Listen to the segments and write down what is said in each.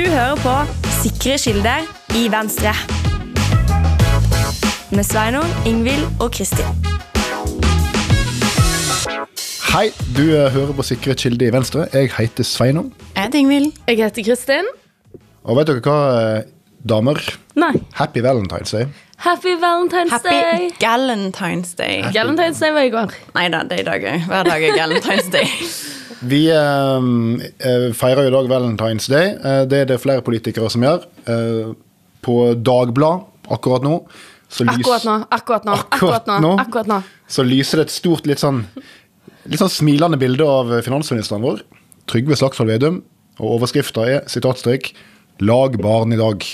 Du hører på Sikre kilder i Venstre. Med Sveinung, Ingvild og Kristin. Hei, du eh, hører på Sikre kilder i Venstre. Jeg heter Sveinung. Jeg heter Ingvild. Jeg heter Kristin. Og vet dere hva, eh, damer? Nei. Happy Valentine's Day. Happy Valentine's Happy Day. Galentine's Day. Galentine's Day var i går. Nei da, det er i dag òg. Hver dag er Galentine's Day. Vi eh, eh, feirer i dag Valentine's Day. Eh, det er det flere politikere som gjør. Eh, på Dagblad akkurat nå så, lys, Akkurat nå. Akkurat nå. Akkurat nå. Akkurat nå. så lyser det et stort, litt sånn, litt sånn smilende bilde av finansministeren vår, Trygve Slagsvold Vedum, og overskrifta er sitatstrek 'Lag barn i dag',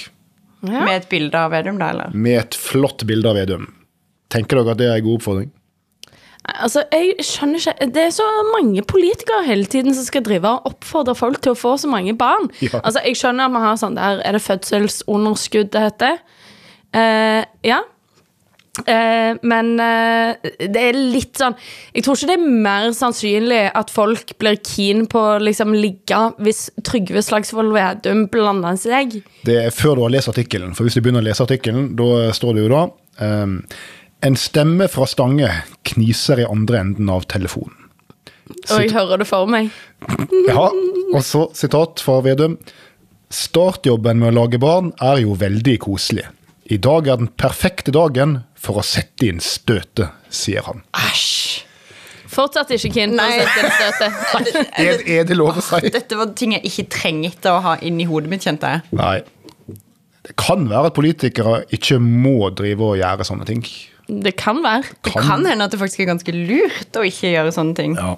Ja. Med et bilde av Vedum, da, eller? med et flott bilde av Vedum. Tenker dere at det er en god oppfordring? Altså, jeg skjønner ikke Det er så mange politikere hele tiden som skal drive og oppfordre folk til å få så mange barn. Ja. Altså, Jeg skjønner at man har sånn der Er det fødselsunderskudd det heter? Eh, ja. Eh, men eh, det er litt sånn Jeg tror ikke det er mer sannsynlig at folk blir keen på å liksom ligge hvis Trygve Slagsvold Vedum blander seg. Det er før du har lest artikkelen, for hvis du begynner å lese artikkelen, da står det jo da ehm, En stemme fra Stange kniser i andre enden av telefonen. Og jeg hører det for meg. Ja, og så sitat fra Vedum. Startjobben med å lage barn er jo veldig koselig. I dag er den perfekte dagen for å sette inn støtet, sier han. Æsj! Fortsatt ikke keen på å sette inn støtet. Er, er det lov å si? Dette var ting jeg ikke trengte å ha inni hodet mitt, kjente jeg. Nei. Det kan være at politikere ikke må drive og gjøre sånne ting. Det kan være. Det kan hende at det faktisk er ganske lurt å ikke gjøre sånne ting. Ja.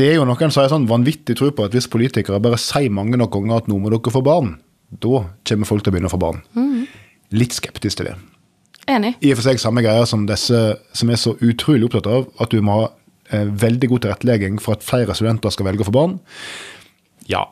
Det er jo noen som har sånn vanvittig tro på at hvis politikere bare sier mange nok ganger at nå må dere få barn, da kommer folk til å begynne å få barn. Litt skeptisk til det. Enig. I og for seg samme greia som disse som er så utrolig opptatt av at du må ha eh, veldig god tilrettelegging for at flere studenter skal velge å få barn. Ja.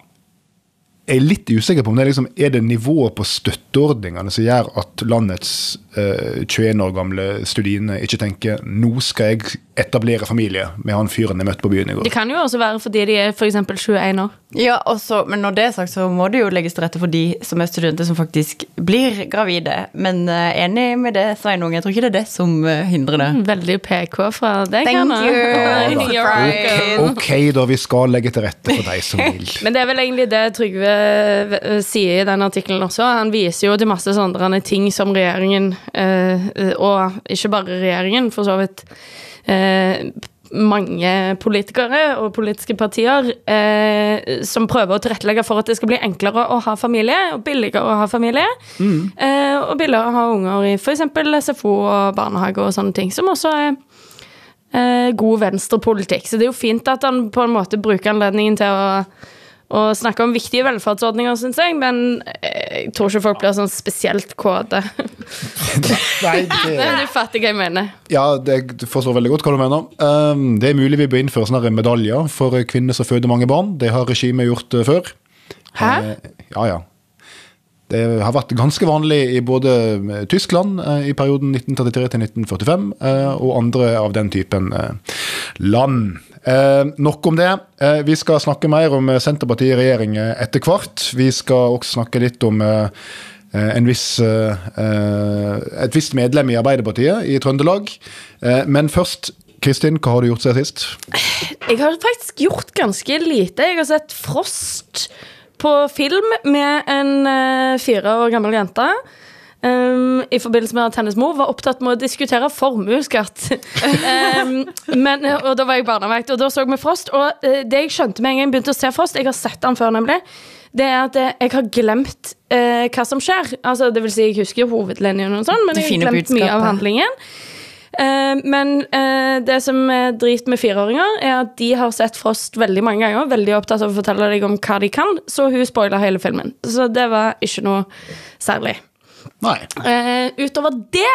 Jeg er litt usikker på om det er, liksom, er det nivået på støtteordningene som gjør at landets eh, 21 år gamle studiene ikke tenker nå skal jeg etablere familie med han fyren jeg møtte på byen i går. Det kan jo også være fordi de er f.eks. 21 år. Ja, også, Men når det er sagt, så må det jo legges til rette for de som er studenter som faktisk blir gravide. Men uh, enig med det, Sveinung. Jeg tror ikke det er det som eh, hindrer det. Veldig PK fra deg. Thank Anna. you. You're okay, Ok, da, vi skal legge til rette for deg som vil. Men det er vel egentlig det Trygve eh, sier i den artikkelen også. Han viser jo til masse sånne ting som regjeringen, eh, og ikke bare regjeringen, for så vidt eh, mange politikere og politiske partier eh, som prøver å tilrettelegge for at det skal bli enklere å ha familie, og billigere å ha familie. Eh, og billigere å ha unger i f.eks. SFO og barnehage og sånne ting, som også er eh, god venstrepolitikk. Så det er jo fint at han på en måte bruker anledningen til å, å snakke om viktige velferdsordninger, syns jeg, men eh, jeg tror ikke folk blir sånn spesielt kåte. Nei, Men det, du fatter hva jeg mener. ja, det, du forstår veldig godt hva du mener. Um, det er mulig vi bør innføre sånne medaljer for kvinner som føder mange barn. Det har regimet gjort eh, før. Hæ? Uh, ja, ja. Det har vært ganske vanlig i både eh, Tyskland eh, i perioden 1933 til 1945, eh, og andre av den typen land. Nok om det. Vi skal snakke mer om Senterpartiet i regjering etter hvert. Vi skal også snakke litt om viss, et visst medlem i Arbeiderpartiet i Trøndelag. Men først, Kristin, hva har du gjort siden sist? Jeg har faktisk gjort ganske lite. Jeg har sett Frost på film med en eh, fire år gammel jente. Um, I forbindelse med at hennes mor var opptatt med å diskutere formuesskatt. um, men, og da var jeg barnevakt, og da så vi Frost. Og uh, det jeg skjønte med en gang jeg begynte å se Frost, jeg har sett han før nemlig, det er at jeg har glemt uh, hva som skjer. Altså, det vil si, jeg husker hovedlinjen, og sånn, men jeg har glemt mye av handlingen. Eh, men eh, det som er drit med fireåringer, er at de har sett Frost veldig mange ganger. Veldig opptatt av å fortelle deg om hva de kan, så hun spoila hele filmen. Så det var ikke noe særlig. Nei. Eh, utover det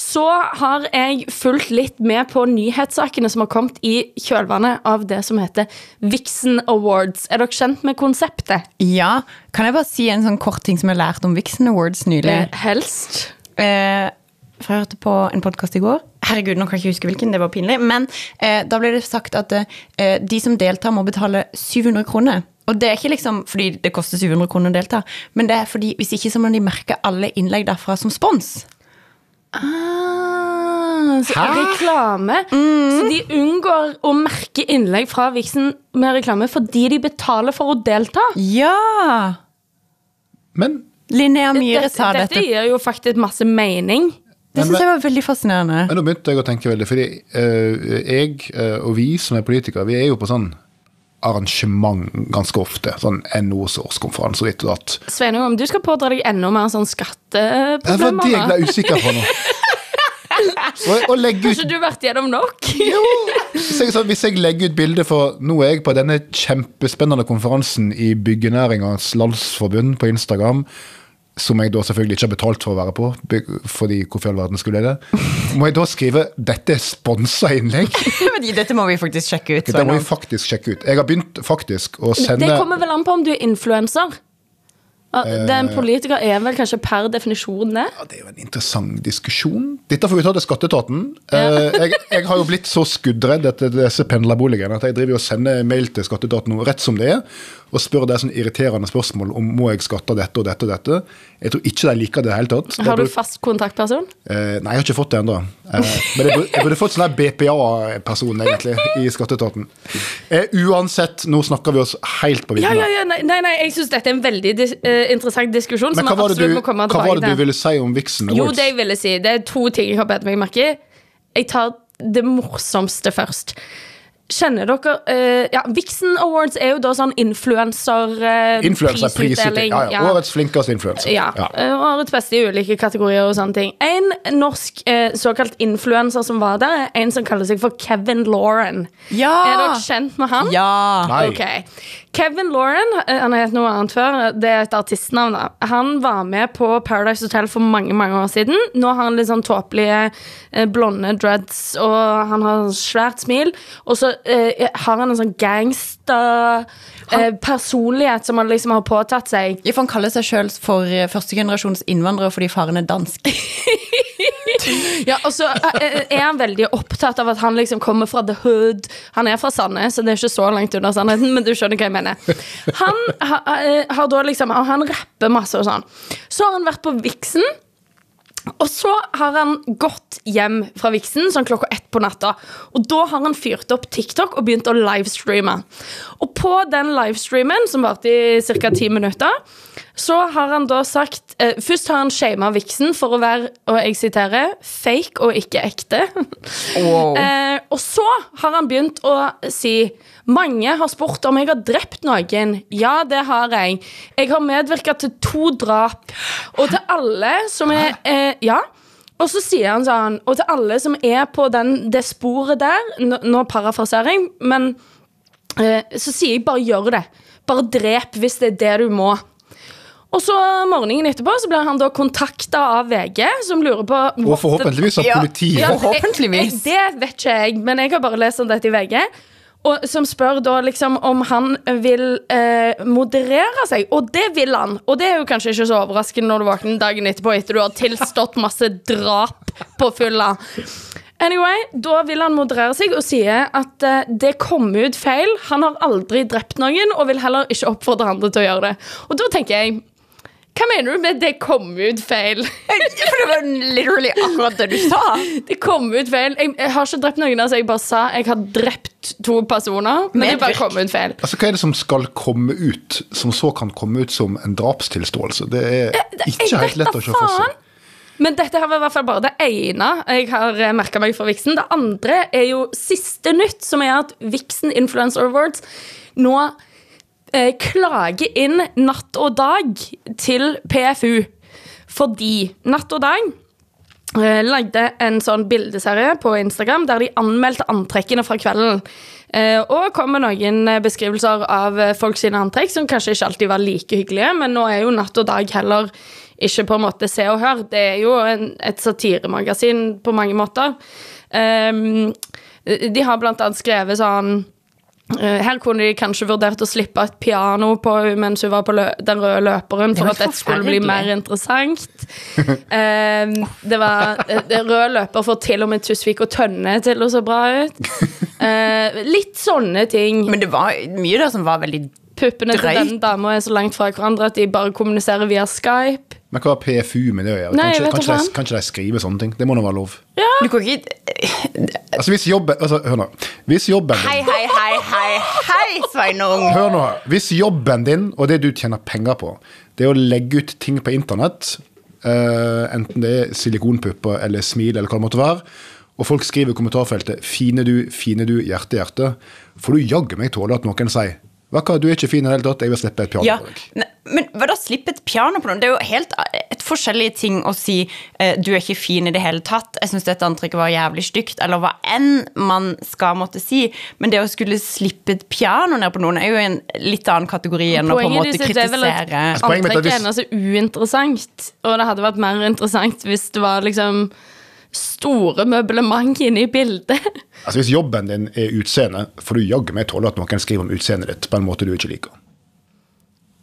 så har jeg fulgt litt med på nyhetssakene som har kommet i kjølvannet av det som heter Vixen Awards. Er dere kjent med konseptet? Ja, Kan jeg bare si en sånn kort ting som jeg har lært om Vixen Awards nylig? Helst. Eh, for jeg hørte på en podkast i går. Herregud, nå kan jeg ikke huske hvilken, det var pinlig. Men eh, da ble det sagt at eh, de som deltar, må betale 700 kroner Og det er ikke liksom fordi det koster 700 kroner å delta, men det er fordi hvis ikke så må de merke alle innlegg derfra som spons. Ah, så Hæ? reklame. Så de unngår å merke innlegg fra Vixen med reklame fordi de betaler for å delta. Ja! Men Linnea Myhre Dette, sa dette dette. gir jo faktisk masse mening. Det syns jeg var veldig fascinerende. Men nå begynte jeg å tenke veldig, fordi uh, jeg uh, og vi som er politikere, vi er jo på sånn arrangement ganske ofte. Sånn NOs årskonferanse og ditt og datt. Sveinung, om du skal pådra deg enda mer sånn Det var skatteproblemer det jeg ble usikker på nå. Og, og legge ut Kanskje du har vært gjennom nok? hvis jeg, så, hvis jeg legger ut bilde for Nå er jeg på denne kjempespennende konferansen i Byggenæringens Landsforbund på Instagram. Som jeg da selvfølgelig ikke har betalt for å være på, fordi hvorfor i all verden skulle jeg det? Må jeg da skrive 'dette er sponsa innlegg'? Dette må vi faktisk sjekke ut. Det må vi faktisk sjekke ut. Jeg har begynt faktisk å sende Det kommer vel an på om du er influenser. Eh. Den politiker er vel kanskje per definisjon det? Ja, Det er jo en interessant diskusjon. Dette får vi ta til skatteetaten. Eh, jeg, jeg har jo blitt så skuddredd etter disse pendlerboligene at jeg driver og sender mail til skatteetaten rett som det er, og spør de sånn irriterende spørsmål om må jeg skatte dette og dette og dette. Jeg tror ikke de liker det i det hele tatt. Har du fast kontaktperson? Eh, nei, jeg har ikke fått det ennå. Eh, men jeg burde, jeg burde fått sånn BPA-person, egentlig, i skatteetaten. Eh, uansett, nå snakker vi oss helt på Ja, ja, ja, nei, nei, nei jeg syns dette er en veldig dis eh, interessant diskusjon. Men som hva var du, må komme hva var det du ville si om Vixen Jo, det jeg ville si, det er to ting jeg har bedt meg merke i. Jeg tar det morsomste først. Kjenner dere uh, Ja, Vixen Awards er jo da sånn influenserprisutdeling. uh, Influenserprisutdeling. Ja, ja. Årets flinkeste influenser. Ja. eh, Årets beste i ulike kategorier og sånne ting. En norsk uh, såkalt influenser som var der, er en som kaller seg for Kevin Lauren. Ja! Er dere kjent med han? Ja! Nei. Ok. Kevin Lauren, eh, han har hett noe annet før, det er et artistnavn. da. Han var med på Paradise Hotel for mange mange år siden. Nå har han litt sånn tåpelige eh, blonde dreads, og han har svært smil. Og så eh, har han en sånn gangster eh, personlighet som han liksom har påtatt seg. Ja, for Han kaller seg sjøl for eh, førstegenerasjons innvandrer fordi faren er dansk. Ja, og så eh, er han veldig opptatt av at han liksom kommer fra the hood. Han er fra Sandnes, så det er ikke så langt under sannheten, men du skjønner hva jeg mener. Han ha, eh, har da liksom Han rapper masse og sånn. Så har han vært på Vixen. Og så har han gått hjem fra Vixen sånn klokka ett på natta. Og da har han fyrt opp TikTok og begynt å livestreame. Og på den livestreamen, som varte i ca. ti minutter, så har han da sagt eh, Først har han shama Vixen for å være, og jeg siterer, fake og ikke ekte. Eh, og så har han begynt å si mange har spurt om jeg har drept noen. Ja, det har jeg. Jeg har medvirka til to drap. Og til alle som er eh, Ja. Og så sier han sånn Og til alle som er på den, det sporet der Nå, nå parafraserer jeg, men eh, så sier jeg bare gjør det. Bare drep hvis det er det du må. Og så morgenen etterpå så blir han da kontakta av VG, som lurer på Og forhåpentligvis av politiet. Ja. Forhåpentligvis. Jeg, jeg, det vet ikke jeg, men jeg har bare lest om dette i VG. Og Som spør da liksom om han vil eh, moderere seg, og det vil han. Og det er jo kanskje ikke så overraskende når du våkner dagen etterpå etter du har tilstått masse drap på fylla. Anyway, Da vil han moderere seg og sier at eh, det kom ut feil. Han har aldri drept noen og vil heller ikke oppfordre andre til å gjøre det. Og da tenker jeg Hva mener du med 'det kom ut feil'? For det var literally akkurat det du sa. Det kom ut feil. Jeg, jeg har ikke drept noen. Altså jeg bare sa jeg har drept to personer. Men det bare kom ut feil. Altså, Hva er det som skal komme ut, som så kan komme ut som en drapstilståelse? Det er ikke helt lett å se for seg. Men dette her var i hvert fall bare det ene jeg har merka meg fra Vixen. Det andre er jo siste nytt, som er at Vixen Influencer Awards nå eh, klage inn Natt og Dag til PFU. Fordi Natt og Dag eh, lagde en sånn bildeserie på Instagram der de anmeldte antrekkene fra kvelden. Eh, og kom med noen eh, beskrivelser av eh, folk sine antrekk som kanskje ikke alltid var like hyggelige, men nå er jo Natt og Dag heller ikke på en måte Se og Hør. Det er jo en, et satiremagasin på mange måter. Ehm, de har blant annet skrevet sånn her kunne de kanskje vurdert å slippe et piano på henne mens hun var på lø den røde løperen, for Det at dette skulle bli mer interessant. Ehm, det var eh, det rød løper får til og med Tusvik og Tønne til å se bra ut. Eh, litt sånne ting. Men det var mye der som var veldig puppene til Drøyt. den dama er så langt fra hverandre at de bare kommuniserer via Skype. Men hva har PFU med det å gjøre? Nei, kanskje, jeg ikke, vet kan, da ikke de, kanskje, de skriver sånne ting? Det må nå være lov. Du kan ikke Altså, hvis jobben altså, Hør nå. Hvis jobben Hei, hei, hei, hei, hei, Sveinung! Hør nå. Hvis jobben din, og det du tjener penger på, det er å legge ut ting på internett, uh, enten det er silikonpupper eller smil eller hva det måtte være, og folk skriver i kommentarfeltet 'fine du, fine du, hjerte, hjerte', får du jaggu meg tåle at noen sier Vet du er ikke fin i det hele tatt, jeg vil slippe et piano Ja, på deg. ne- men hva da, slippe et piano på noen? Det er jo helt eh, et forskjellige ting å si eh, 'du er ikke fin i det hele tatt', 'jeg syns dette antrekket var jævlig stygt', eller hva enn man skal måtte si. Men det å skulle slippe et piano ned på noen, er jo en litt annen kategori enn å på en måte måte Poenget er vel at kritisere Altså, er antrekket hvis- er så uinteressant. Og det hadde vært mer interessant hvis det var liksom store møblement inne i bildet. Altså Hvis jobben din er utseende, får du jaggu meg tåle at noen skriver om utseendet ditt på en måte du ikke liker.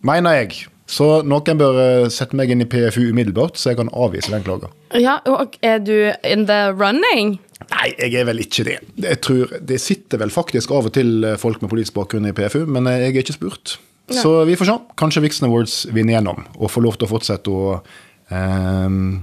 Mener jeg. Så noen bør eh, sette meg inn i PFU umiddelbart, så jeg kan avvise den klaga. Ja, og er du in the running? Nei, jeg er vel ikke det. Jeg tror, Det sitter vel faktisk av og til eh, folk med politisk bakgrunn i PFU, men eh, jeg er ikke spurt. Så vi får se. Kanskje Vixen Awards vinner gjennom og får lov til å fortsette å ehm,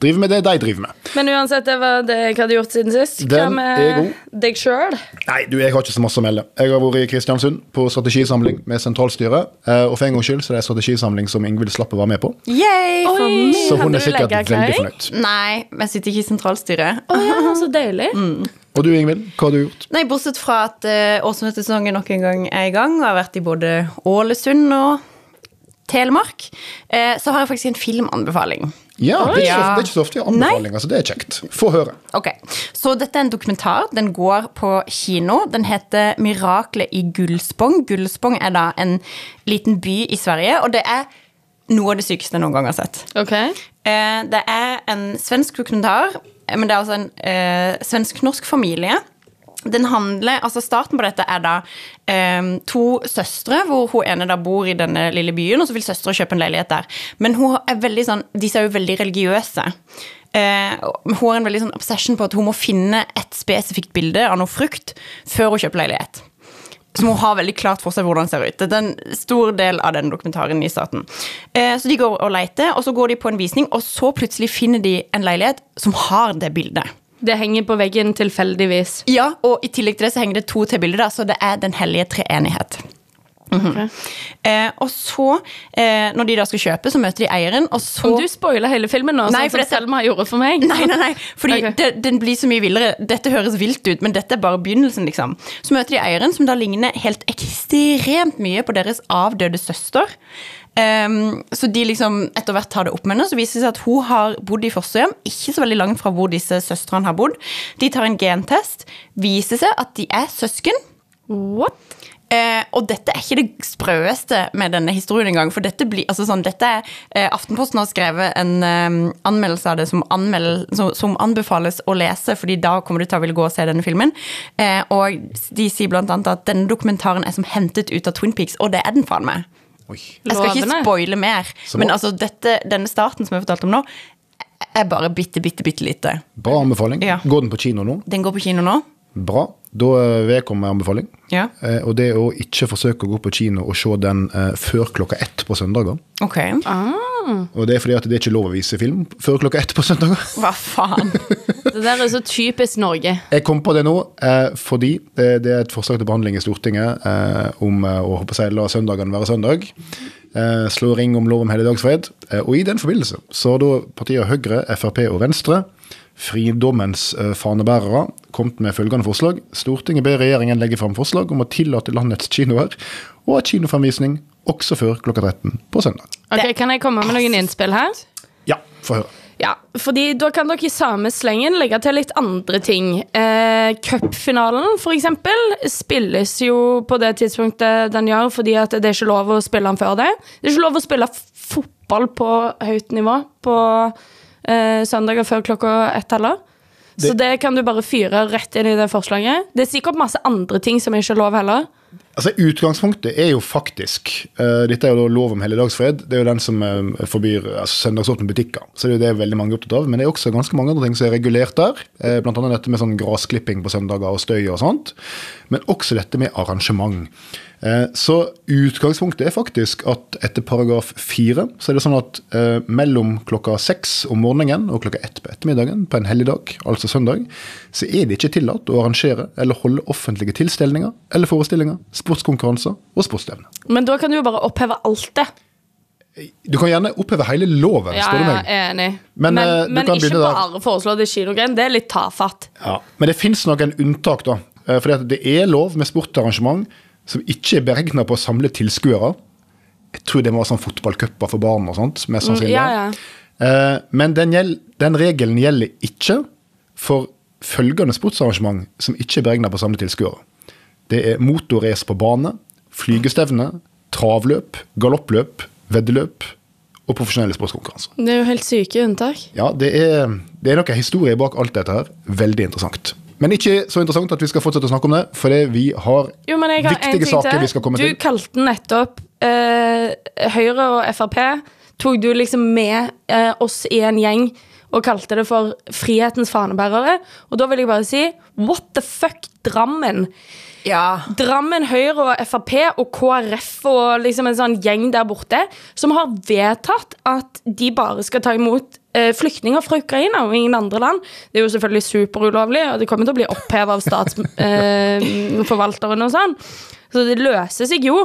drive med det de driver med. Men uansett, det var det jeg hadde gjort siden sist. Hva Den er med god. deg sjøl? Nei, du, jeg har ikke så masse å melde. Jeg har vært i Kristiansund på strategisamling med sentralstyret. eh, Og for en gangs skyld så er det en strategisamling som Ingvild slapp å være med på. Yay for Oi. meg! Så hun er du sikkert veldig fornøyd. Nei, jeg sitter ikke i sentralstyret. Å ja, så deilig. Og du Ingvild, hva har du gjort? Nei, Bortsett fra at uh, årsmøtesesongen nok en gang er i gang, og har vært i både Ålesund og Telemark, eh, så har jeg faktisk en filmanbefaling. Ja, det er, ikke, Ja. så- det er ikke så ofte jeg har anbefalinger, så det er kjekt. Få høre. Ok, Så dette er en dokumentar. Den går på kino. Den heter 'Miraklet i Gullspong'. Gullspong er da en liten by i Sverige, og det er noe av det sykeste jeg noen gang har sett. Ok. Eh, Det er en svensk dokumentar, eh, men det er altså en eh, svensk-norsk familie. Den handler, altså Starten på dette er da um, to søstre, hvor hun ene da bor i denne lille byen, og så vil søstera kjøpe en leilighet der. Men hun er veldig sånn, disse er jo veldig religiøse. Uh, hun har en veldig sånn obsession på at hun må finne et spesifikt bilde av noe frukt før hun kjøper leilighet som hun har veldig klart for seg hvordan det ser ut. Det er en stor del av den dokumentaren i starten. Uh, så de går og leter, og så går de på en visning, og så plutselig finner de en leilighet som har det bildet. Det henger på veggen tilfeldigvis. Ja, og i tillegg til det så henger det to tebilder, bilder, så det er Den hellige treenighet. Mhm. eh, og så, eh, når de da skal kjøpe, så møter de eieren, og så Om du spoiler hele filmen nå, Nei, sånn som dette- Selma gjorde for meg Nei, nei, nei, fordi okay. det, den blir så mye villere. Dette høres vilt ut, men dette er bare begynnelsen, liksom. Så møter de eieren, som da ligner helt ekstremt mye på deres avdøde søster. Ehm, så de liksom etter hvert tar det opp med henne, så viser det seg at hun har bodd i fosterhjem, ikke så veldig langt fra hvor disse søstrene har bodd. De tar en gentest, viser seg at de er søsken. What? Eh, og dette er ikke det sprøeste med denne historien engang. For dette, blir, altså sånn, dette er, eh, Aftenposten har skrevet en eh, anmeldelse av det som, anmel, som, som anbefales å lese, fordi da kommer du til å ville gå og se denne filmen. Eh, og de sier blant annet at denne dokumentaren er som hentet ut av Twin Peaks, og det er den faen meg. Oi. Jeg skal ikke spoile mer, men altså dette, denne starten som jeg fortalte om nå, er bare bitte, bitte, bitte lite. Bra anbefaling. Ja. Går den på kino nå? Den går på kino nå. Bra. Da eh, vil jeg komme med anbefaling. Ja. Eh, og det er å ikke forsøke å gå på kino og se den eh, før klokka ett på søndager. Ok. Og det er fordi at det er ikke lov å vise film før klokka ett på søndager. Hva faen? Det der er så typisk Norge. Jeg kom på det nå eh, fordi det, det er et forslag til behandling i Stortinget eh, om eh, å håpe seg la søndagen være søndag. Eh, slå ring om lov om helligdagsfred. Eh, og i den forbindelse så har da partiene Høyre, Frp og Venstre, fridommens eh, fanebærere, kommet med følgende forslag. Stortinget ber regjeringen legge fram forslag om å tillate landets kinoer og ha kinofremvisning også før klokka 13 på søndag. Ok, Kan jeg komme med noen innspill her? Ja, få høre. Ja, fordi Da kan dere i samme slengen legge til litt andre ting. Eh, Cupfinalen, for eksempel, spilles jo på det tidspunktet den gjør, fordi det er ikke lov å spille den før det. Det er ikke lov å spille fotball på høyt nivå på eh, søndager før klokka ett heller. Så det kan du bare fyre rett inn i det forslaget. Det er sikkert masse andre ting som ikke er lov heller. Altså, Utgangspunktet er jo faktisk uh, Dette er jo da lov om helligdagsfred. Det er jo den som uh, forbyr altså, søndagsåpne butikker. Så det er jo det veldig mange er opptatt av. Men det er også ganske mange andre ting som er regulert der. Uh, blant annet dette med sånn grasklipping på søndager og støy og sånt. Men også dette med arrangement. Så utgangspunktet er faktisk at etter paragraf fire så er det sånn at mellom klokka seks om morgenen og klokka ett på ettermiddagen på en helligdag, altså søndag, så er det ikke tillatt å arrangere eller holde offentlige tilstelninger eller forestillinger sportskonkurranser og sportsstevner. Men da kan du jo bare oppheve alt det. Du kan gjerne oppheve hele loven, Ja, spør du meg. er enig. Men, Men, eh, men, ikke bare foreslå det kinogreiene. Det er litt tafatt. Ja. Men det fins noen unntak, da. Eh, For det er lov med sportarrangement som ikke er beregna på å samle tilskuere. Jeg tror det må være sånn fotballcuper for barn og sånt. mest sannsynlig. Mm, ja, ja. Eh, Men den, gjeld, den regelen gjelder ikke for følgende sportsarrangement som ikke er beregna på å samle tilskuere. Det er motorrace på bane, flygestevne, travløp, galoppløp, veddeløp og profesjonelle sportskonkurranser. Det er jo helt syke unntak. Ja, det er, det er noe historie bak alt dette her. Veldig interessant. Men ikke så interessant at vi skal fortsette å snakke om det, for vi har Jo, har viktige saker til. vi skal komme du til. kalte nettopp eh, Høyre og Frp Tok du liksom med eh, oss i en gjeng og kalte det for frihetens fanebærere? Og da vil jeg bare si what the fuck, Drammen? Ja. Drammen Høyre og Frp og KrF og liksom en sånn gjeng der borte som har vedtatt at de bare skal ta imot eh, flyktninger fra Ukraina og ingen andre land. Det er jo selvfølgelig superulovlig, og det kommer til å bli opphevet av statsforvalteren og sånn. Så det løser seg jo.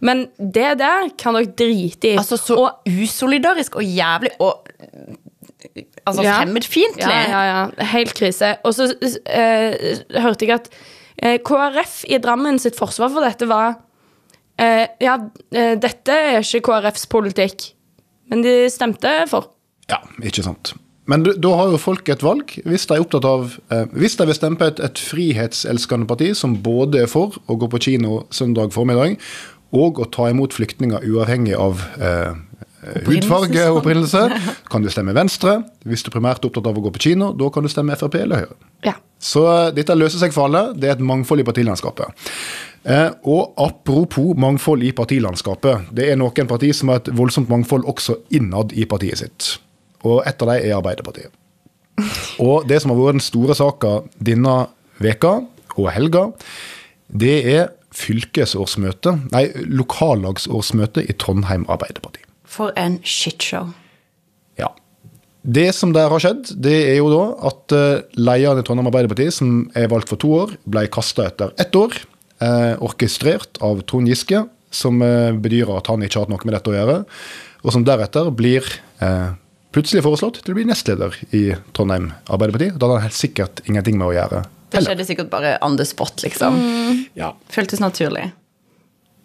Men det der kan dere drite i. Altså så og, usolidarisk og jævlig og Altså Ja. fremmedfiendtlig. ja, ja, ja. Helt krise. Og så uh, hørte jeg at uh, KrF i Drammen sitt forsvar for dette var uh, Ja, eh, dette er ikke KrFs politikk, men de stemte for. Ja, ikke sant. Men da har jo folk et valg. Hvis de er opptatt av eh, Hvis de vil stemme på et, et frihetselskende parti som både er for å gå på kino søndag formiddag, og å ta imot flyktninger uavhengig av eh, hudfarge og opprinnelse, kan du stemme Venstre. Hvis du primært er opptatt av å gå på kino, da kan du stemme Frp eller Høyre. Ja. Så eh, dette løser seg for alle. Det er et mangfold i partilandskapet. Eh, og apropos mangfold i partilandskapet. Det er noen partier som har et voldsomt mangfold også innad i partiet sitt. Og et av dem er Arbeiderpartiet. Og det som har vært den store saka denne veka og helga, det er fylkesårsmøte, nei, lokallagsårsmøte i Trondheim Arbeiderparti. For en shitshow. Ja. Det som der har skjedd, det er jo da at uh, lederen i Trondheim Arbeiderparti, som er valgt for to år, ble kasta etter ett år. eh, orkestrert av Trond Giske, som eh, bedyrer at han ikke har hatt noe med dette å gjøre. Og som deretter blir eh, plutselig foreslått til å bli nestleder i Trondheim Arbeiderparti. Da hadde han helt sikkert ingenting med å gjøre. Det skjedde sikkert bare on the spot, liksom. Ja. Føltes naturlig.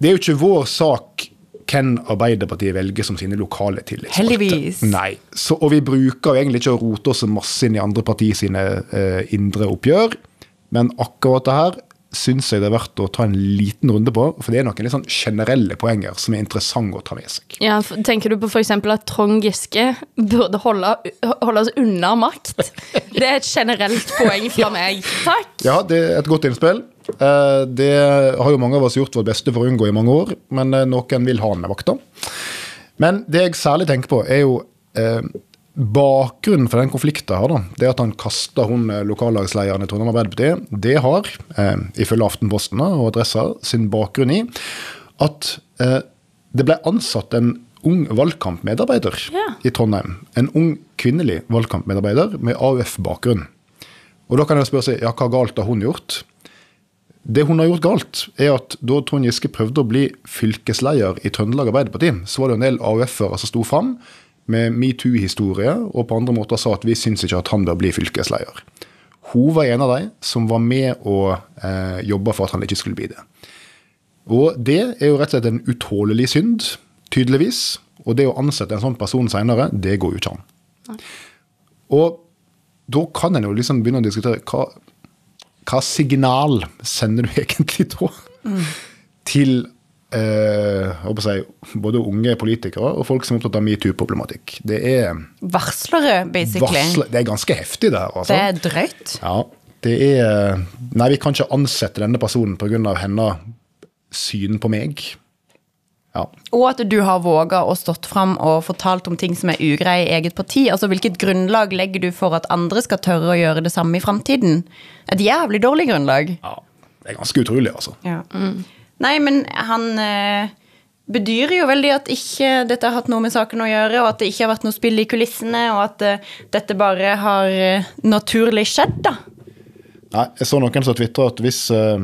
Det er jo ikke vår sak hvem Arbeiderpartiet velger som sine lokale tillitsvalgte. Heldigvis. Nei. Så, og vi bruker jo egentlig ikke å rote oss masse inn i andre partier sine eh, indre oppgjør, men akkurat det her syns jeg det er verdt å ta en liten runde på, for det er noen litt sånn generelle poenger som er interessante å ta med seg. Ja, tenker du på f.eks. at Trond Giske burde holde, holde oss unna makt? Det er et generelt poeng fra meg. Takk. Ja, det er et godt innspill. Eh, Det har jo mange av oss gjort vårt beste for å unngå i mange år, men eh, noen vil ha den med vakta. Men det jeg særlig tenker på, er jo eh, bakgrunnen for den konflikten her, da. Det at han kasta hun eh, lokallagslederen i Trondheim Arbeiderparti, det har, eh, ifølge Aftenposten og Adressa, sin bakgrunn i at eh, det ble ansatt en ung valgkampmedarbeider Ja. i Trondheim. En ung kvinnelig valgkampmedarbeider med AUF-bakgrunn. Og da kan jeg spørre seg, ja, hva galt har hun gjort? Det hun har gjort galt, er at da Trond Giske prøvde å bli fylkesleder i Trøndelag Arbeiderparti, så var det en del AUF-ere som sto fram med metoo-historie, og på andre måter sa at vi syns ikke at han bør bli fylkesleder. Hun var en av de som var med og eh, jobba for at han ikke skulle bli det. Og det er jo rett og slett en utålelig synd, tydeligvis. Og det å ansette en sånn person seinere, det går jo ikke an. Og da kan en jo liksom begynne å diskutere hva, hva signal sender du egentlig da til eh, si, både unge politikere og folk som er opptatt av metoo-problematikk. Det er Varslere, basically. Varsler, det er ganske heftig, det her. Altså. Det er drøyt. Ja, det er Nei, vi kan ikke ansette denne personen pga. hennes syn på meg. Ja. Og at du har våga å stått fram og fortalt om ting som er ugreie i eget parti. Altså Hvilket grunnlag legger du for at andre skal tørre å gjøre det samme i framtiden? Et jævlig dårlig grunnlag. ja. Det er ganske utrolig, altså. Ja. Nei, men han eh, bedyrer jo veldig at ikke dette har hatt noe med saken å gjøre, og at det ikke har vært noe spill i kulissene, og at eh, dette bare har eh, naturlig skjedd, da. Nei, jeg så noen som tvitra at hvis, uh,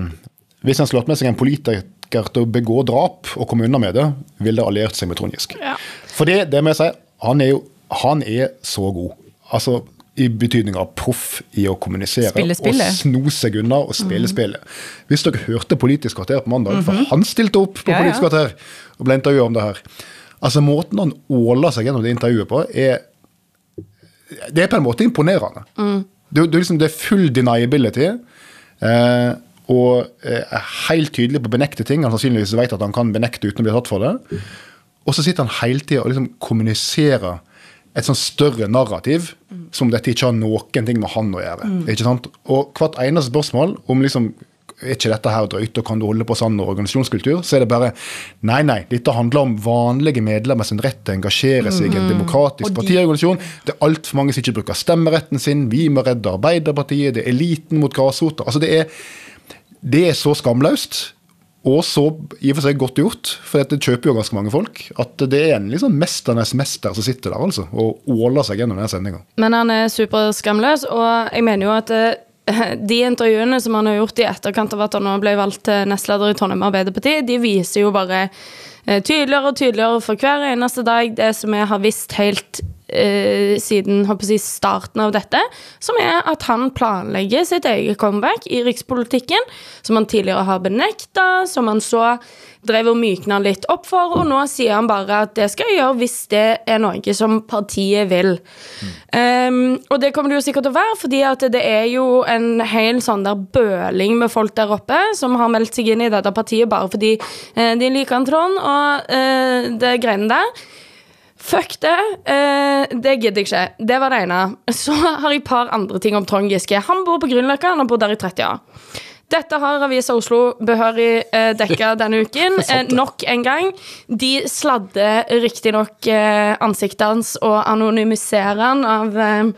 hvis en skulle hatt med seg en politiker til å begå drap og komme unna med det, ville det alliert seg med Trond Giske. Ja. For det, det må jeg si, han er jo han er så god. Altså i betydning av proff i å kommunisere Spille spille. og sno seg unna og spille mm. spillet. Hvis dere hørte Politisk kvarter på mandag, for han stilte opp på Ja, ja. Politisk kvarter og ble intervjua om det her. Altså Måten han åler seg gjennom det intervjuet på, er det er på en måte imponerende. Det, det, er liksom, det er full deniability. Eh, og eh, er helt tydelig på å benekte ting han sannsynligvis vet at han kan benekte uten å bli tatt for det. Og så sitter han hele tida og liksom kommuniserer et sånn større narrativ som dette ikke har noen ting med han å gjøre. Ikke sant? Og hvert eneste spørsmål om liksom er ikke dette her drøyt, og kan du holde på sånn organisasjonskultur? Så er det bare nei, nei, dette handler om vanlige medlemmer sin rett til å engasjere seg i en demokratisk mm. partiorganisasjon. Det er altfor mange som ikke bruker stemmeretten sin. Vi må redde Arbeiderpartiet. Det er eliten mot grasrota. Altså, det er, det er så skamløst. Og så i og for seg godt gjort, for dette kjøper jo ganske mange folk. At det er en liksom mesternes mester som sitter der altså, og åler seg gjennom denne sendinga. Men han er superskamløs, og jeg mener jo at eh, de intervjuene som han har gjort i etterkant av at han nå ble valgt til nestleder i Trondheim Arbeiderparti, de viser jo bare eh, tydeligere og tydeligere for hver eneste dag det som jeg har visst helt eh, siden si, starten av dette, som er at han planlegger sitt eget comeback i rikspolitikken, som han tidligere har benekta, som han så drev og mykna litt opp for, og nå sier han bare at det skal jeg gjøre hvis det er noe som partiet vil. Um, og det kommer det jo sikkert til å være, fordi at det er jo en hel sånn der bøling med folk der oppe som har meldt seg inn i dette partiet bare fordi uh, de liker en Trond og uh, det greiene der. Fuck det. Eh, det gidder jeg ikke. Det var det ene. Så har jeg et par andre ting om Trond Giske. Han bor på Grünerløkka, han har bodd der i 30 år. Dette har Avisa Oslo behørig eh, dekka denne uken. Eh, nok en gang. De sladder riktignok eh, ansiktet hans og anonymiserer han av eh,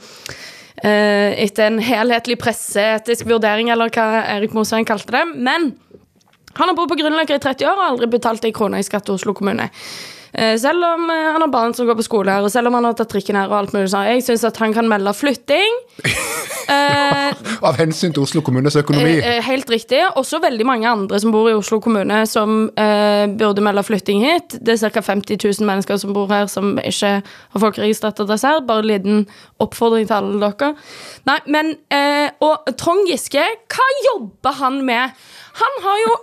eh, etter en helhetlig presseetisk vurdering, eller hva Erik Mosheim kalte det. Men han har bodd på Grünerløkka i 30 år og aldri betalt ei krone i skatt til Oslo kommune. Eh, Selv om eh, han har barn som går på skole her, og selv om han har tatt trikken her og alt mulig sånn. Jeg syns at han kan melde flytting. Eh, Av hensyn til Oslo kommunes økonomi. Helt riktig. Også veldig mange andre som bor i Oslo kommune, som eh, burde melde flytting hit. Det er ca. 50 000 mennesker som bor her, som ikke har folkeregistrert adresse her. Bare en liten oppfordring til alle dere. Nei, men eh, Og Trond Giske, hva jobber han med? Han har jo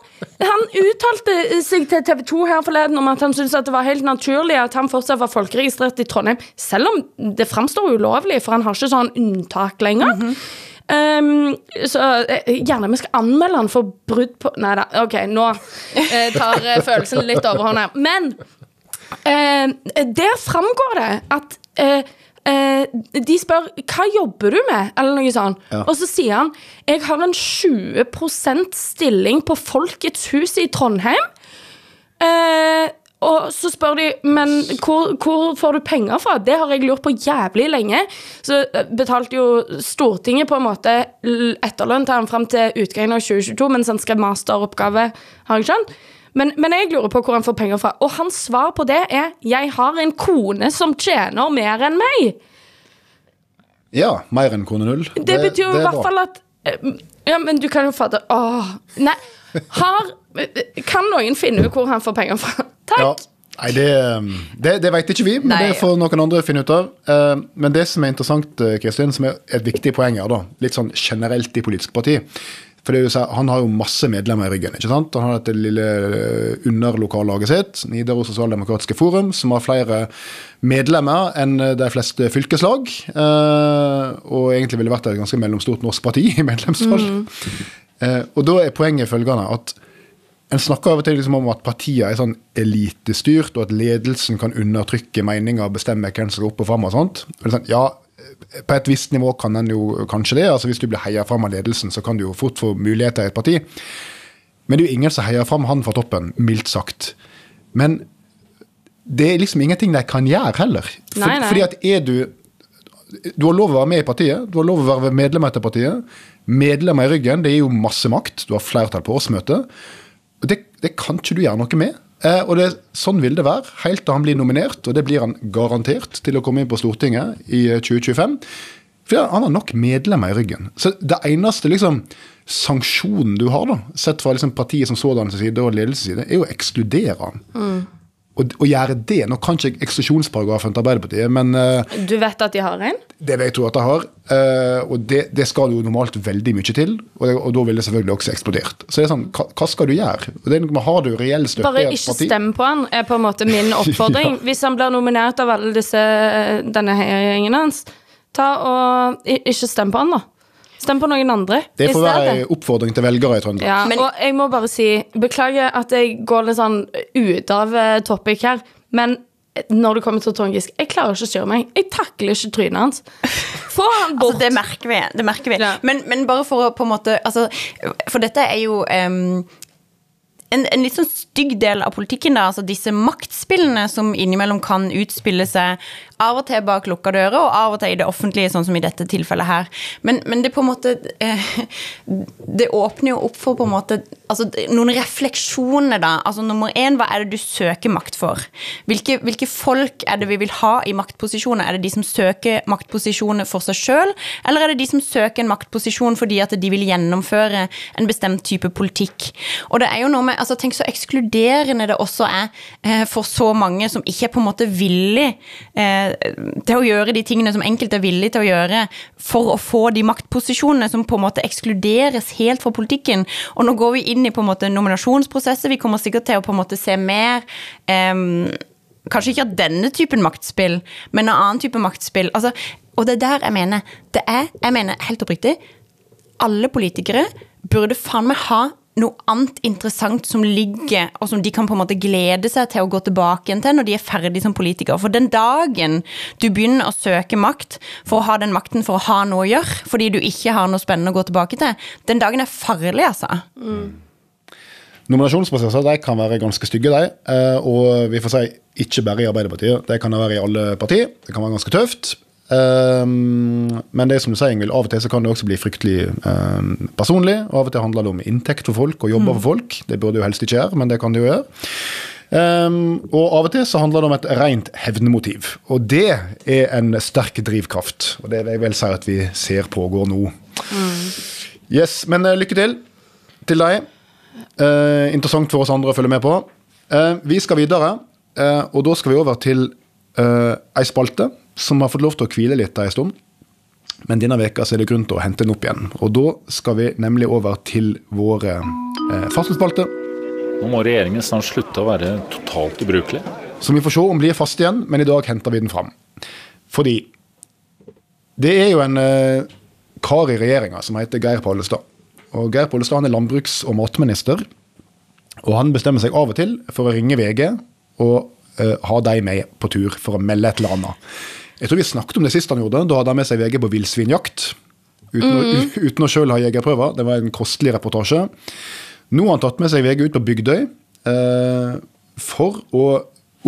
Han uttalte seg til TV 2 her forleden om at han syntes at det var helt naturlig at han fortsatt var folkeregistrert i Trondheim, selv om det framstår ulovlig, for han har ikke sånn unntak lenger. Um, så eh, gjerne vi skal anmelde han for brudd på Nei da, OK, nå eh, tar eh, følelsen litt overhånd her. Men eh, der framgår det at eh, eh, de spør hva jobber du med, eller noe sånt. Ja. Og så sier han jeg har en 20% stilling på Folkets hus i Trondheim. Eh, og så spør de men hvor, hvor får du penger fra? Det har jeg lurt på jævlig lenge. Så eh, betalte jo Stortinget på en måte etterlønn til han fram til utgangen av 2022 mens han skrev masteroppgave, har jeg skjønt. Men, men jeg lurer på hvor han får penger fra. Og hans svar på det er 'jeg har en kone som tjener mer enn meg'. Ja, mer enn kone null. Det, betyr jo det i er hvert fall at eh, Ja, men du kan jo fatte Åh, nei. Har Kan noen finne ut hvor han får penger fra? Takk. Ja. Nei, det, det, det vet ikke vi, men Nei. det får noen andre finne ut av. Eh, Men det som er interessant, eh, Kristin, som er et viktig poeng her, da, litt sånn generelt i politiske parti for det er jo så- Han har jo masse medlemmer i ryggen. ikke sant? Han har dette lille eh, underlokallaget sitt, Nidaros Sosialdemokratiske Forum, som har flere medlemmer enn eh, de fleste fylkeslag. eh, Og egentlig ville vært et ganske mellomstort norsk parti i medlemstall. Mm. Og da er poenget følgende at en snakker av og til liksom om at partier er sånn elitestyrt, og at ledelsen kan undertrykke meninger og bestemme hvem som skal opp og fram. og sånt. Og det er sånn, ja, på et visst nivå kan en jo kanskje det. altså Hvis du blir heia fram av ledelsen, så kan du jo fort få muligheter i et parti. Men det er jo ingen som heier fram han fra toppen, mildt sagt. Men det er liksom ingenting de kan gjøre heller. For, Nei, nei. Fordi at er du Du har lov å være med i partiet, du har lov å være medlem etter partiet. Medlemmer i ryggen, det er jo masse makt. Du har flertall på årsmøtet. Det, det kan ikke du gjøre noe med. Eh, og det, Sånn vil det være helt til han blir nominert, og det blir han garantert til å komme inn på Stortinget i eh, 2025. For han har nok medlemmer i ryggen. Så det eneste liksom, sanksjonen du har, da, sett fra liksom, partiet som sådan side og ledelsens side, er jo å ekskludere han. Og, og gjøre det Nå kan ikke eksklusjonsparagrafen til Arbeiderpartiet, men uh, Du vet at de har en? det vet jeg tro at jeg har. Uh, og det, det skal jo normalt veldig mye til, og, det, og da vil det selvfølgelig også eksplodert. Så det er sånn, hva, hva skal du gjøre? Og det er, noe med, har du reell støtte Bare ikke parti? stem på han, er på en måte min oppfordring. Hvis han blir nominert av alle disse, denne gjengen hans, ta og ikke stem på han, da. Stem på noen andre Det får være en oppfordring til velgere i Trøndelag. Ja, Men- og jeg må bare si Beklager at jeg går litt sånn ut av eh, topic her, men når det kommer til Trond Giske Jeg klarer ikke å styre meg. Jeg takler ikke trynet hans. Få han bort. Altså, det merker vi. Det merker vi. Ja. Men, men bare for å på en måte altså, For dette er jo um, en, en litt sånn stygg del av politikken, da, altså disse maktspillene som innimellom kan utspille seg av og til bak lukka dører, og av og til i det offentlige, sånn som i dette tilfellet her. Men, men det på en måte eh, Det åpner jo opp for på en måte altså, noen refleksjoner, da. Altså nummer én, hva er det du søker makt for? Hvilke, hvilke folk er det vi vil ha i maktposisjoner? Er det de som søker maktposisjoner for seg sjøl, eller er det de som søker en maktposisjon fordi at de vil gjennomføre en bestemt type politikk? Og det er jo noe med, altså Tenk så ekskluderende det også er eh, for så mange som ikke er på en måte villig eh, til å gjøre de tingene som enkelte er villige til å gjøre for å få de maktposisjonene som på en måte ekskluderes helt fra politikken. Og nå går vi inn i på en måte nominasjonsprosesset. Vi kommer sikkert til å på en måte se mer um, Kanskje ikke av denne typen maktspill, men av annen type maktspill. Altså, og det er der jeg mener Det er, jeg mener helt oppriktig, alle politikere burde faen meg ha noe annet interessant som ligger, og som de kan på en måte glede seg til å gå tilbake igjen til når de er ferdig som politiker. For den dagen du begynner å søke makt for å ha den makten for å ha noe å gjøre, fordi du ikke har noe spennende å gå tilbake til, den dagen er farlig, altså. Nominasjonsprosesser de kan være ganske stygge, de. eh, Og vi får si ikke bare i Arbeiderpartiet. Det kan det være i alle partier. Det kan være ganske tøft. Um, men det er som du sier, Ingvild, av og til så kan det også bli fryktelig um, personlig. og Av og til handler det om inntekt for folk og jobber for folk. Det burde jo helst ikke gjøre, men det kan det jo gjøre. Um, og av og til så handler det om et rent hevnemotiv. Og det er en sterk drivkraft. Og det vil jeg vel si at vi ser pågår nå. Yes, Men uh, lykke til til deg. Uh, interessant for oss andre å følge med på. Uh, vi skal videre, og da skal vi over til eh, ei spalte som har fått lov til å hvile litt ei stund. Men denne veka så er det grunn til å hente den opp igjen. Og da skal vi nemlig over til våre eh, faste spalte, Nå må regjeringen snart slutte å være totalt ubrukelig. som vi får se om blir fast igjen, men i dag henter vi den fram. Fordi det er jo en eh, kar i regjeringa som heter Geir Pollestad. Og Geir Pollestad han er landbruks- og matminister. Og han bestemmer seg av og til for å ringe VG og ha de med på tur for å melde et eller annet. Jeg tror vi snakket om det sist han gjorde. Da hadde han med seg VG på villsvinjakt. Uten, å, u- uten å sjøl ha jegerprøver. Det var en kostelig reportasje. Nå har han tatt med seg VG ut på Bygdøy eh, for å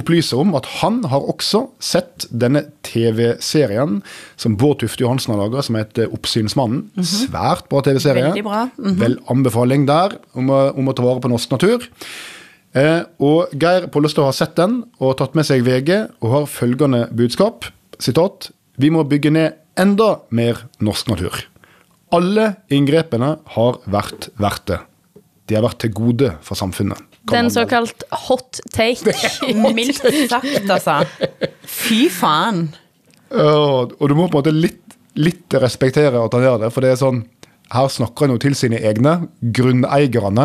opplyse om at han har også sett denne TV-serien som Bård Tufte Johansen har laga, som heter Oppsynsmannen. Svært bra TV-serie. Bra. Mhm. Vel anbefaling der om å, om å ta vare på norsk natur. Eh, og Geir Pollestad har sett den og tatt med seg VG og har følgende budskap. Sitat. Vi må bygge ned enda mer norsk natur. Alle inngrepene har vært verdt det. De har vært til gode for samfunnet. Det er en Kan man vel- såkalt hot take. Mildt sagt, altså. Fy faen. Ja, og du må på en måte litt, litt respektere at han gjør det, for det er sånn Her snakker han jo til sine egne, grunneierne,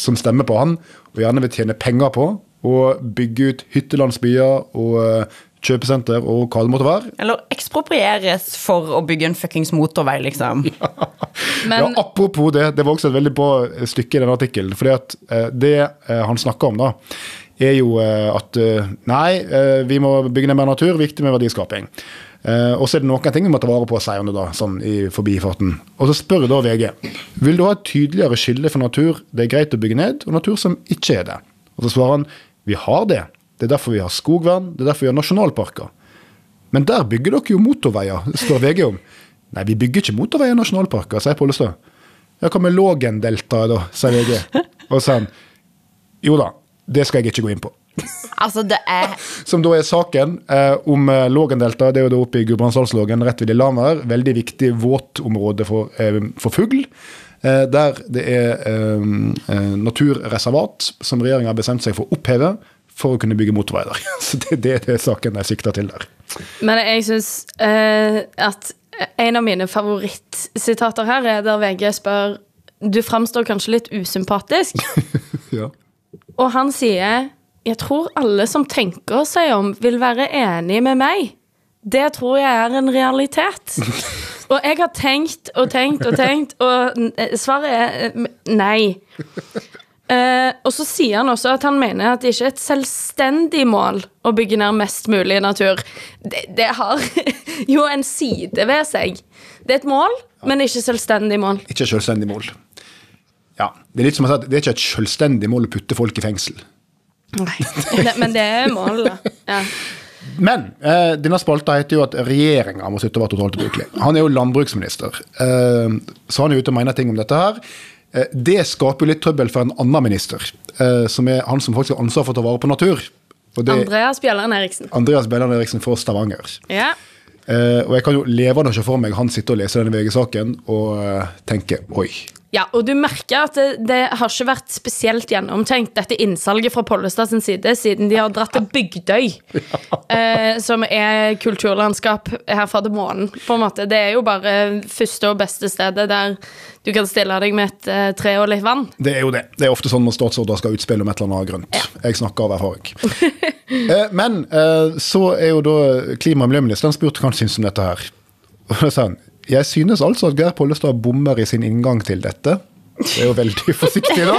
som stemmer på han, og gjerne vil tjene penger på å bygge ut hyttelandsbyer og eh, kjøpesenter og hva det måtte være. Eller eksproprieres for å bygge en fuckings motorvei, liksom. Men ja, apropos det, det var også et veldig bra stykke i den artikkelen. fordi at eh, det eh, han snakker om, da, er jo eh, at eh, nei, eh, vi må bygge ned mer natur, viktig med verdiskaping. Eh, og så er det noen ting vi må ta vare på, sier det da, sånn i forbifarten. Og så spør da VG vil du ha et tydeligere skille for natur det er greit å bygge ned, og natur som ikke er det. Og så svarer han vi har det. Det er derfor vi har skogvern, det er derfor vi har nasjonalparker. Men der bygger dere jo motorveier, spør VG om. Nei, vi bygger ikke motorveier og nasjonalparker, sier Pollestad. Ja, hva med Lågendeltaet, da, sier VG. Og så han jo da, det skal jeg ikke gå inn på. Altså, det er Som da er saken eh, om eh, Lågendeltaet. Det er jo da oppe i Gudbrandsdalslågen rett ved Lillehammer. Veldig viktig våtområde for, eh, for fugl. Eh, der det er eh, eh, naturreservat som regjeringa har bestemt seg for å oppheve for å kunne bygge motorvei der. Så det, det er det saken jeg sikter til der. Men jeg syns eh, at en av mine favorittsitater her er der VG spør Du framstår kanskje litt usympatisk. Ja. Og han sier Jeg tror alle som tenker seg om, vil være enig med meg. Det tror jeg er en realitet. Og jeg har tenkt og tenkt og tenkt, og eh, svaret er eh, nei. Eh, og så sier han også at han mener at det ikke er et selvstendig mål å bygge ned mest mulig natur. Det, det har jo en side ved seg. Det er et mål, men ikke selvstendig mål. Ikke selvstendig mål. Ja, Det er litt som å si at det er ikke et selvstendig mål å putte folk i fengsel. Det, men det er målet. Ja. Men eh, denne spalta heter jo at regjeringa må slutte å være totalt ubrukelig. Han er jo landbruksminister, eh, så han er ute og mener ting om dette her. Eh, det skaper jo litt trøbbel for en annen minister, eh, som er han som faktisk har ansvar for å ta vare på natur. Det Andreas Bjelland Eriksen. Andreas Bjelland Eriksen fra Stavanger. Ja. Eh, og jeg kan jo levende se for meg han sitter og leser denne VG-saken og eh, tenke oi. Ja, og du merker at det, det har ikke vært spesielt gjennomtenkt, dette innsalget fra Pollestad sin side, siden de har dratt til Bygdøy, eh, som er kulturlandskap her fra månen, på en måte. Det er jo bare første og beste stedet der du kan stille deg med et eh, tre og litt vann. Det er jo det. Det er ofte sånn når statsråder skal utspille om et eller annet grønt. Jeg snakker av erfaring. Eh, Men eh, så er jo da klima- og miljøministeren spurt hva han syns om dette her. Og da sa han jeg synes altså at Geir Pollestad bommer i sin inngang til dette. Det er jo veldig forsiktig, da.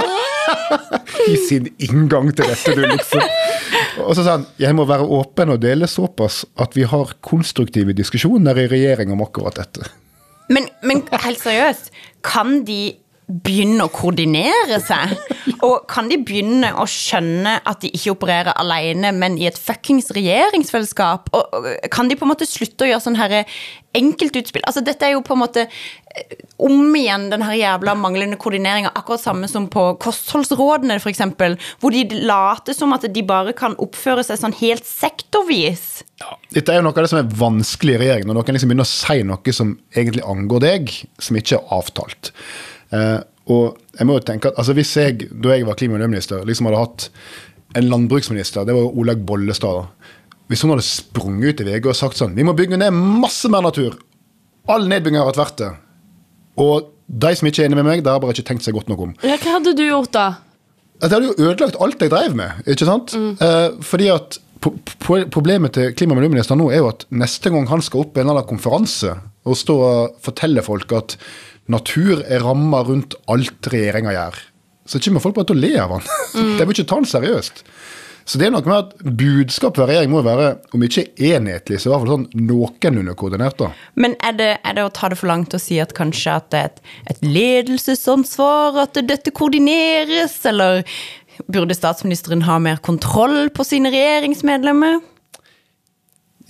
I sin inngang til dette, du, liksom. Og så sa han jeg må være åpen og dele såpass at vi har konstruktive diskusjoner i regjering om akkurat dette. Men, men helt seriøst, kan de begynne å koordinere seg? Og kan de begynne å skjønne at de ikke opererer alene, men i et fuckings regjeringsfellesskap? Og, kan de på en måte slutte å gjøre sånn her enkeltutspill? Altså, dette er jo på en måte eh, om igjen den her jævla manglende koordineringa, akkurat samme som på kostholdsrådene, f.eks., hvor de later som at de bare kan oppføre seg sånn helt sektorvis. Dette er jo noe av det som er vanskelig i regjeringen, når noen liksom begynner å si noe som egentlig angår deg, som ikke er avtalt. Eh, og jeg må jo tenke at altså Hvis jeg, da jeg var klima- og miljøminister, liksom hadde hatt en landbruksminister, det var jo Olaug Bollestad, da. Hvis hun hadde sprunget ut i VG og sagt sånn Vi må bygge ned masse mer natur. All nedbygging har vært verdt det. Og de som ikke er enig med meg, det har bare ikke tenkt seg godt nok om. Ja, hva hadde du gjort da? Det hadde jo ødelagt alt jeg drev med. ikke sant? Eh, fordi at Problemet til klima- og miljøministeren nå er jo at neste gang han skal opp i en eller annen konferanse og stå og fortelle folk at natur er ramma rundt alt regjeringa gjør, så kommer folk bare til å le av han. De må ikke ta han seriøst. Så det er noe med at budskapet fra regjering må være, om ikke enhetlig, så i hvert fall sånn noenlunde koordinert. da. Men er det, er det å ta det for langt å si at kanskje at det er et, et ledelsesansvar, at dette koordineres, eller burde statsministeren ha mer kontroll på sine regjeringsmedlemmer?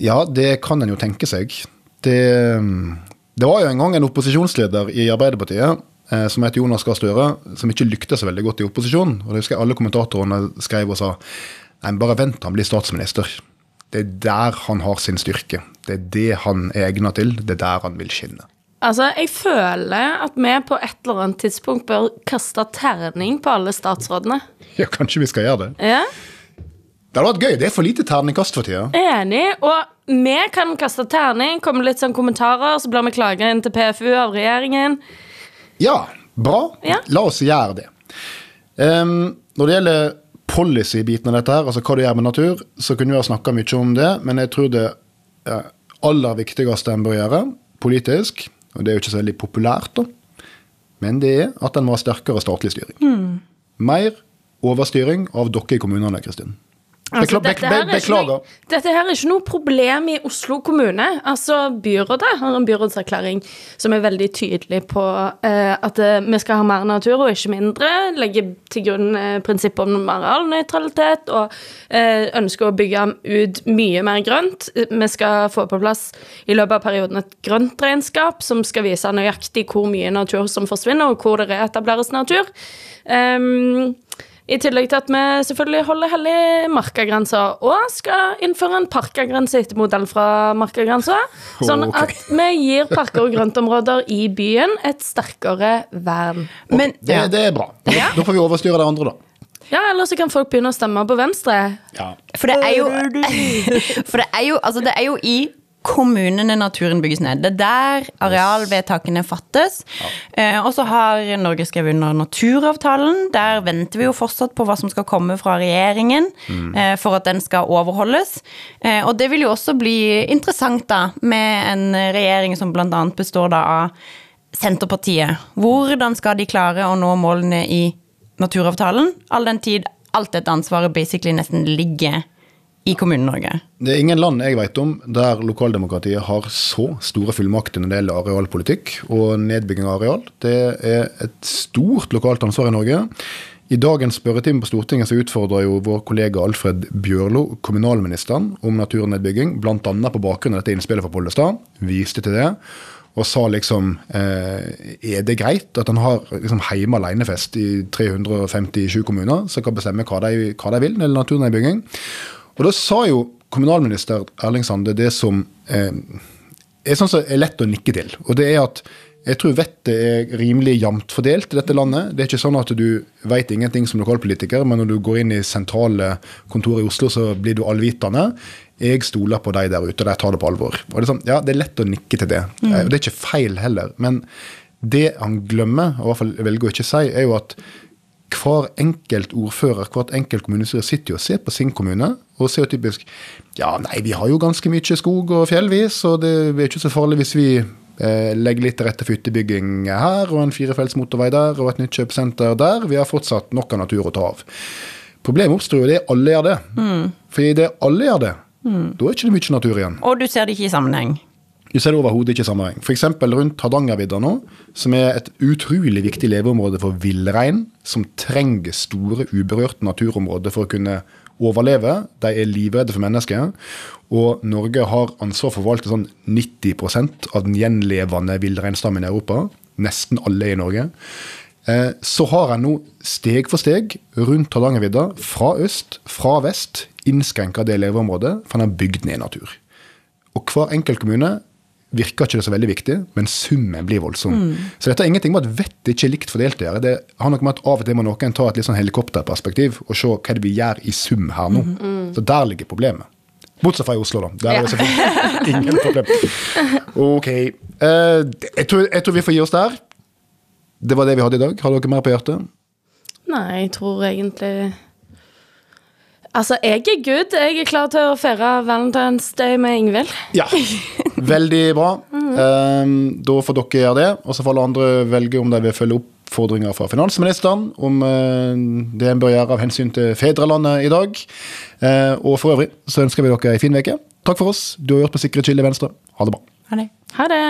Ja, det kan en jo tenke seg. Det, det var jo en gang en opposisjonsleder i Arbeiderpartiet eh, som het Jonas Gahr Støre, som ikke lyktes så veldig godt i opposisjon. Og det husker jeg alle kommentatorene skrev og sa nei, bare vent han blir statsminister. Det er der han har sin styrke. Det er det han er egnet til. Det er der han vil skinne. Altså, Jeg føler at vi på et eller annet tidspunkt bør kaste terning på alle statsrådene. Ja, kanskje vi skal gjøre det. Ja, Det hadde vært gøy. Det er for lite terningkast for tida. Enig. Og vi kan kaste terning, komme litt sånn kommentarer, så blir vi klaga inn til PFU av regjeringen. Ja, bra. Ja. La oss gjøre det. Um, når det gjelder policy-biten av dette, her, altså hva du gjør med natur, så kunne vi ha snakka mye om det, men jeg tror det aller viktigste en bør gjøre politisk, og det er jo ikke så veldig populært, da, men det er at en må ha sterkere statlig styring. Mer overstyring av dere i kommunene, Kristin. Bekla- dette her er noe- Dette her er ikke noe problem i Oslo kommune. Altså, Byrådet har en byrådserklæring som er veldig tydelig på eh, at eh, vi skal ha mer natur og ikke mindre. Legge til grunn eh, prinsippet om arealnøytralitet og eh, ønsker å bygge ut mye mer grønt. Vi skal få på plass i løpet av perioden et grøntregnskap som skal vise nøyaktig hvor mye natur som forsvinner, og hvor det reetableres natur. Um, i tillegg til at vi selvfølgelig holder hellig markagrensa og skal innføre en parkagrense etter modell fra markagrensa. Sånn at vi gir parker og grøntområder i byen et sterkere vern. Men Det, ja. det er bra. Da får vi overstyre det andre, da. Ja, eller så kan folk begynne å stemme på Venstre. Ja. For det er jo For det er jo, altså det er jo i kommunene naturen bygges ned. Det er der arealvedtakene fattes. Ja. og så har Norge skrevet under naturavtalen. Der venter vi jo fortsatt på hva som skal komme fra regjeringen mm. for at den skal overholdes. Eh, og det vil jo også bli interessant da, med en regjering som bl.a. består da av Senterpartiet. Hvordan skal de klare å nå målene i naturavtalen, all den tid alt dette ansvaret basically nesten ligger i Kommune-Norge? Det er ingen land jeg vet om der lokaldemokratiet har så store fullmakter når det gjelder arealpolitikk og nedbygging av areal. Det er et stort lokalt ansvar i Norge. I dagens spørretime på Stortinget så utfordrer jo vår kollega Alfred Bjørlo kommunalministeren om naturnedbygging, bl.a. på bakgrunn av dette innspillet fra Pollestad. Viste til det. Og sa liksom eh, Er det greit at han har liksom hjemme alenefest i 357 kommuner som kan bestemme hva de, hva de vil når det gjelder naturnedbygging? Og da sa jo kommunalminister Erling Sande det som eh, er sånn som er lett å nikke til. Og det er at jeg tror vettet er rimelig jevnt fordelt i dette landet. Det er ikke sånn at du vet ingenting som lokalpolitiker, men når du går inn i sentrale kontorer i Oslo, så blir du allvitende. Jeg stoler på de der ute, og de tar det på alvor. Og Det er sånn, ja, det er lett å nikke til det. Mm. og Det er ikke feil heller. Men det han glemmer, og i hvert fall velger å ikke si, er jo at hver enkelt ordfører, hvert enkelt kommunestyre sitter jo og ser på sin kommune og ser jo typisk Ja, nei, vi har jo ganske mye skog og fjellvis, og det er ikke så farlig hvis vi eh, legger litt til rette for hyttebygging her, og en firefelts motorvei der, og et nytt kjøpesenter der. Vi har fortsatt nok av natur å ta av. Problemet oppstår jo det alle gjør det. For i det alle gjør det, da er det ikke mye natur igjen. Og du ser det ikke i sammenheng. Du ser det overhodet ikke i sammenheng. F.eks. rundt Hardangervidda nå, som er et utrolig viktig leveområde for villrein, som trenger store, uberørte naturområder for å kunne overleve. De er livredde for mennesker. Og Norge har ansvar for å forvalte sånn 90% av den gjenlevende villreinstammen i Europa. Nesten alle i Norge. Eh, Så har en nå steg for steg rundt Hardangervidda, fra øst, fra vest, innskrenka det leveområdet, for en har bygd ned natur. Og hver enkelt kommune virker ikke det så veldig viktig, men summen blir voldsom. Så dette har ingenting med at vettet ikke er likt fordelt å gjøre. Det har noe med at av og til må noen ta et litt sånn helikopterperspektiv og se hva er det vi gjør i sum her nå. Så der ligger problemet. Bortsett fra i Oslo, da. Der er det selvfølgelig ingen problem. Ok. Uh, jeg, tror, jeg tror vi får gi oss der. Det var det vi hadde i dag. Har dere mer på hjertet? Nei, jeg tror egentlig Altså, jeg er good. Jeg er klar til å feire Valentine's Day med Ingvild. Ja. Veldig bra. Um, da får dere gjøre det. Og så får alle andre velge om de vil følge oppfordringer fra finansministeren om uh, det en bør gjøre av hensyn til fedrelandet i dag. Uh, og for øvrig så ønsker vi dere ei en fin uke. Takk for oss. Du har hørt på Sikre Kilde Venstre. Ha det bra. Ha det. Ha det.